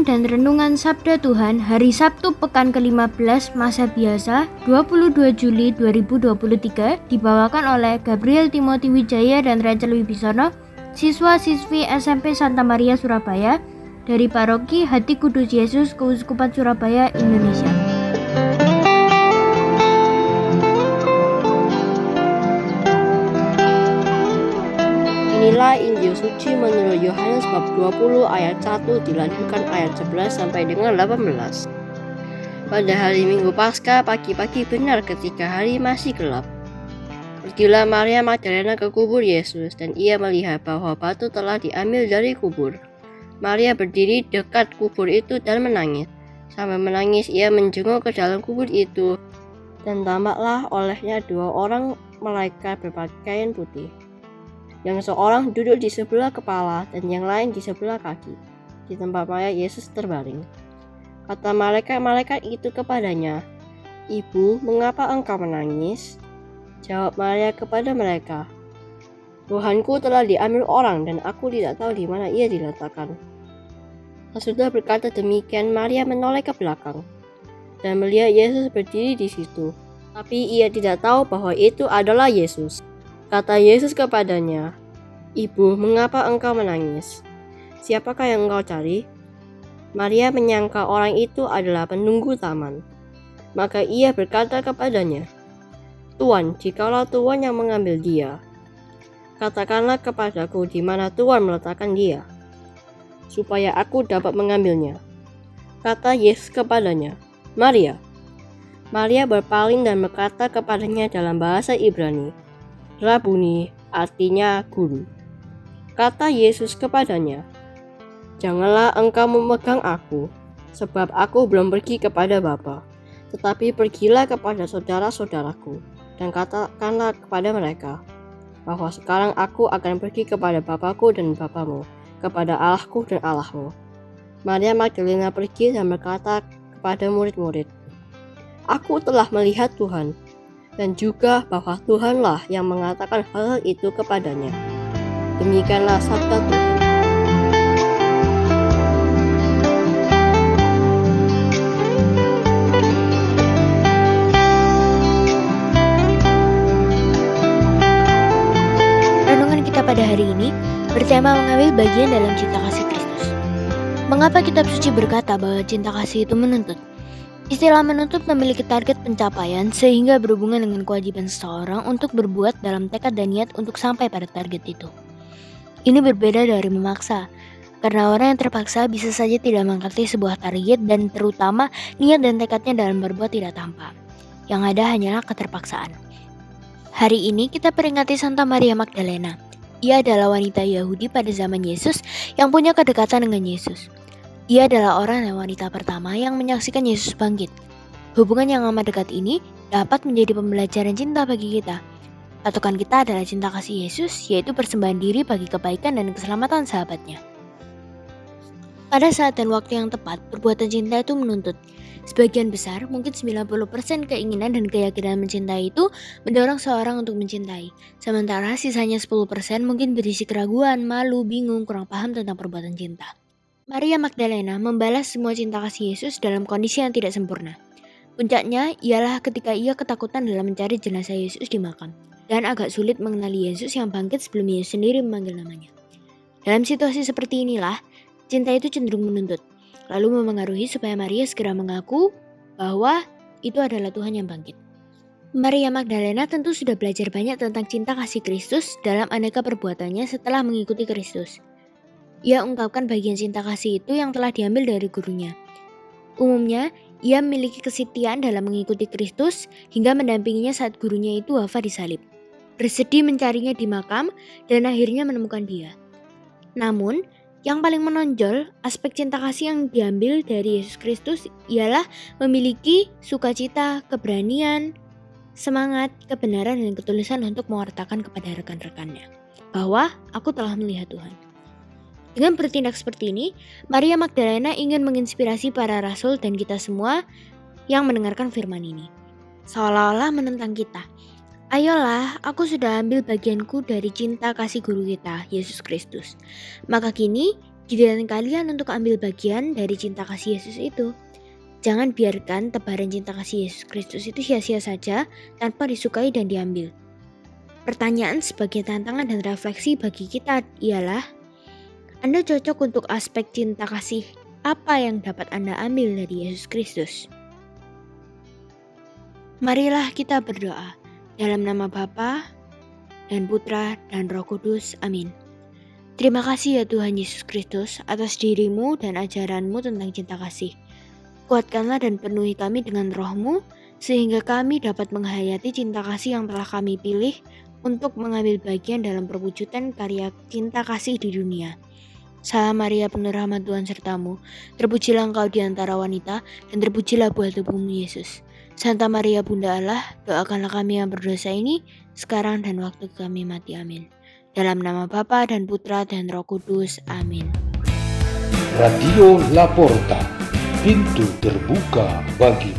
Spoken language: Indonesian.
Dan Renungan Sabda Tuhan Hari Sabtu Pekan ke-15 Masa Biasa 22 Juli 2023 dibawakan oleh Gabriel Timothy Wijaya dan Rachel Wibisono siswa-siswi SMP Santa Maria Surabaya dari Paroki Hati Kudus Yesus Keuskupan Surabaya, Indonesia. Inilah Injil suci menurut Yohanes bab 20 ayat 1 dilanjutkan ayat 11 sampai dengan 18. Pada hari Minggu Paskah pagi-pagi benar ketika hari masih gelap. Pergilah Maria Magdalena ke kubur Yesus dan ia melihat bahwa batu telah diambil dari kubur. Maria berdiri dekat kubur itu dan menangis. Sambil menangis ia menjenguk ke dalam kubur itu dan tampaklah olehnya dua orang malaikat berpakaian putih. Yang seorang duduk di sebelah kepala dan yang lain di sebelah kaki, di tempat mayat Yesus terbaring. Kata malaikat-malaikat itu kepadanya, Ibu, mengapa engkau menangis? Jawab Maria kepada mereka, Tuhanku telah diambil orang dan aku tidak tahu di mana ia diletakkan. Sesudah berkata demikian, Maria menoleh ke belakang dan melihat Yesus berdiri di situ. Tapi ia tidak tahu bahwa itu adalah Yesus. Kata Yesus kepadanya, Ibu, mengapa engkau menangis? Siapakah yang engkau cari? Maria menyangka orang itu adalah penunggu taman. Maka ia berkata kepadanya, Tuan, jikalau Tuan yang mengambil dia, katakanlah kepadaku di mana Tuan meletakkan dia, supaya aku dapat mengambilnya. Kata Yesus kepadanya, Maria. Maria berpaling dan berkata kepadanya dalam bahasa Ibrani, Rabuni artinya guru. Kata Yesus kepadanya, Janganlah engkau memegang aku, sebab aku belum pergi kepada Bapa, tetapi pergilah kepada saudara-saudaraku, dan katakanlah kepada mereka, bahwa sekarang aku akan pergi kepada Bapakku dan Bapamu, kepada Allahku dan Allahmu. Maria Magdalena pergi dan berkata kepada murid-murid, Aku telah melihat Tuhan, dan juga bahwa Tuhanlah yang mengatakan hal, itu kepadanya. Demikianlah sabda Tuhan. Kita pada hari ini bertema mengambil bagian dalam cinta kasih Kristus. Mengapa kitab suci berkata bahwa cinta kasih itu menuntut? Istilah menuntut memiliki target pencapaian sehingga berhubungan dengan kewajiban seseorang untuk berbuat dalam tekad dan niat untuk sampai pada target itu. Ini berbeda dari memaksa, karena orang yang terpaksa bisa saja tidak mengerti sebuah target dan terutama niat dan tekadnya dalam berbuat tidak tampak. Yang ada hanyalah keterpaksaan. Hari ini kita peringati Santa Maria Magdalena. Ia adalah wanita Yahudi pada zaman Yesus yang punya kedekatan dengan Yesus. Ia adalah orang dan wanita pertama yang menyaksikan Yesus bangkit. Hubungan yang amat dekat ini dapat menjadi pembelajaran cinta bagi kita. Patokan kita adalah cinta kasih Yesus, yaitu persembahan diri bagi kebaikan dan keselamatan sahabatnya. Pada saat dan waktu yang tepat, perbuatan cinta itu menuntut. Sebagian besar, mungkin 90% keinginan dan keyakinan mencintai itu mendorong seorang untuk mencintai. Sementara sisanya 10% mungkin berisi keraguan, malu, bingung, kurang paham tentang perbuatan cinta. Maria Magdalena membalas semua cinta kasih Yesus dalam kondisi yang tidak sempurna. Puncaknya ialah ketika ia ketakutan dalam mencari jenazah Yesus di makam dan agak sulit mengenali Yesus yang bangkit sebelum Yesus sendiri memanggil namanya. Dalam situasi seperti inilah, cinta itu cenderung menuntut, lalu memengaruhi supaya Maria segera mengaku bahwa itu adalah Tuhan yang bangkit. Maria Magdalena tentu sudah belajar banyak tentang cinta kasih Kristus dalam aneka perbuatannya setelah mengikuti Kristus. Ia ungkapkan bagian cinta kasih itu yang telah diambil dari gurunya. Umumnya, Ia memiliki kesetiaan dalam mengikuti Kristus hingga mendampinginya saat gurunya itu wafat di salib. Bersedih mencarinya di makam dan akhirnya menemukan dia. Namun, yang paling menonjol, aspek cinta kasih yang diambil dari Yesus Kristus ialah memiliki sukacita, keberanian, semangat, kebenaran, dan ketulusan untuk mewartakan kepada rekan-rekannya bahwa aku telah melihat Tuhan. Dengan bertindak seperti ini, Maria Magdalena ingin menginspirasi para rasul dan kita semua yang mendengarkan firman ini. Seolah-olah menentang kita. Ayolah, aku sudah ambil bagianku dari cinta kasih guru kita, Yesus Kristus. Maka kini, giliran kalian untuk ambil bagian dari cinta kasih Yesus itu. Jangan biarkan tebaran cinta kasih Yesus Kristus itu sia-sia saja tanpa disukai dan diambil. Pertanyaan sebagai tantangan dan refleksi bagi kita ialah, Anda cocok untuk aspek cinta kasih apa yang dapat Anda ambil dari Yesus Kristus? Marilah kita berdoa. Dalam nama Bapa dan Putra dan Roh Kudus. Amin. Terima kasih ya Tuhan Yesus Kristus atas dirimu dan ajaranmu tentang cinta kasih. Kuatkanlah dan penuhi kami dengan rohmu sehingga kami dapat menghayati cinta kasih yang telah kami pilih untuk mengambil bagian dalam perwujudan karya cinta kasih di dunia. Salam Maria penuh rahmat Tuhan sertamu, terpujilah engkau di antara wanita, dan terpujilah buah tubuhmu Yesus. Santa Maria Bunda Allah, doakanlah kami yang berdosa ini, sekarang dan waktu kami mati. Amin. Dalam nama Bapa dan Putra dan Roh Kudus. Amin. Radio Laporta, pintu terbuka bagi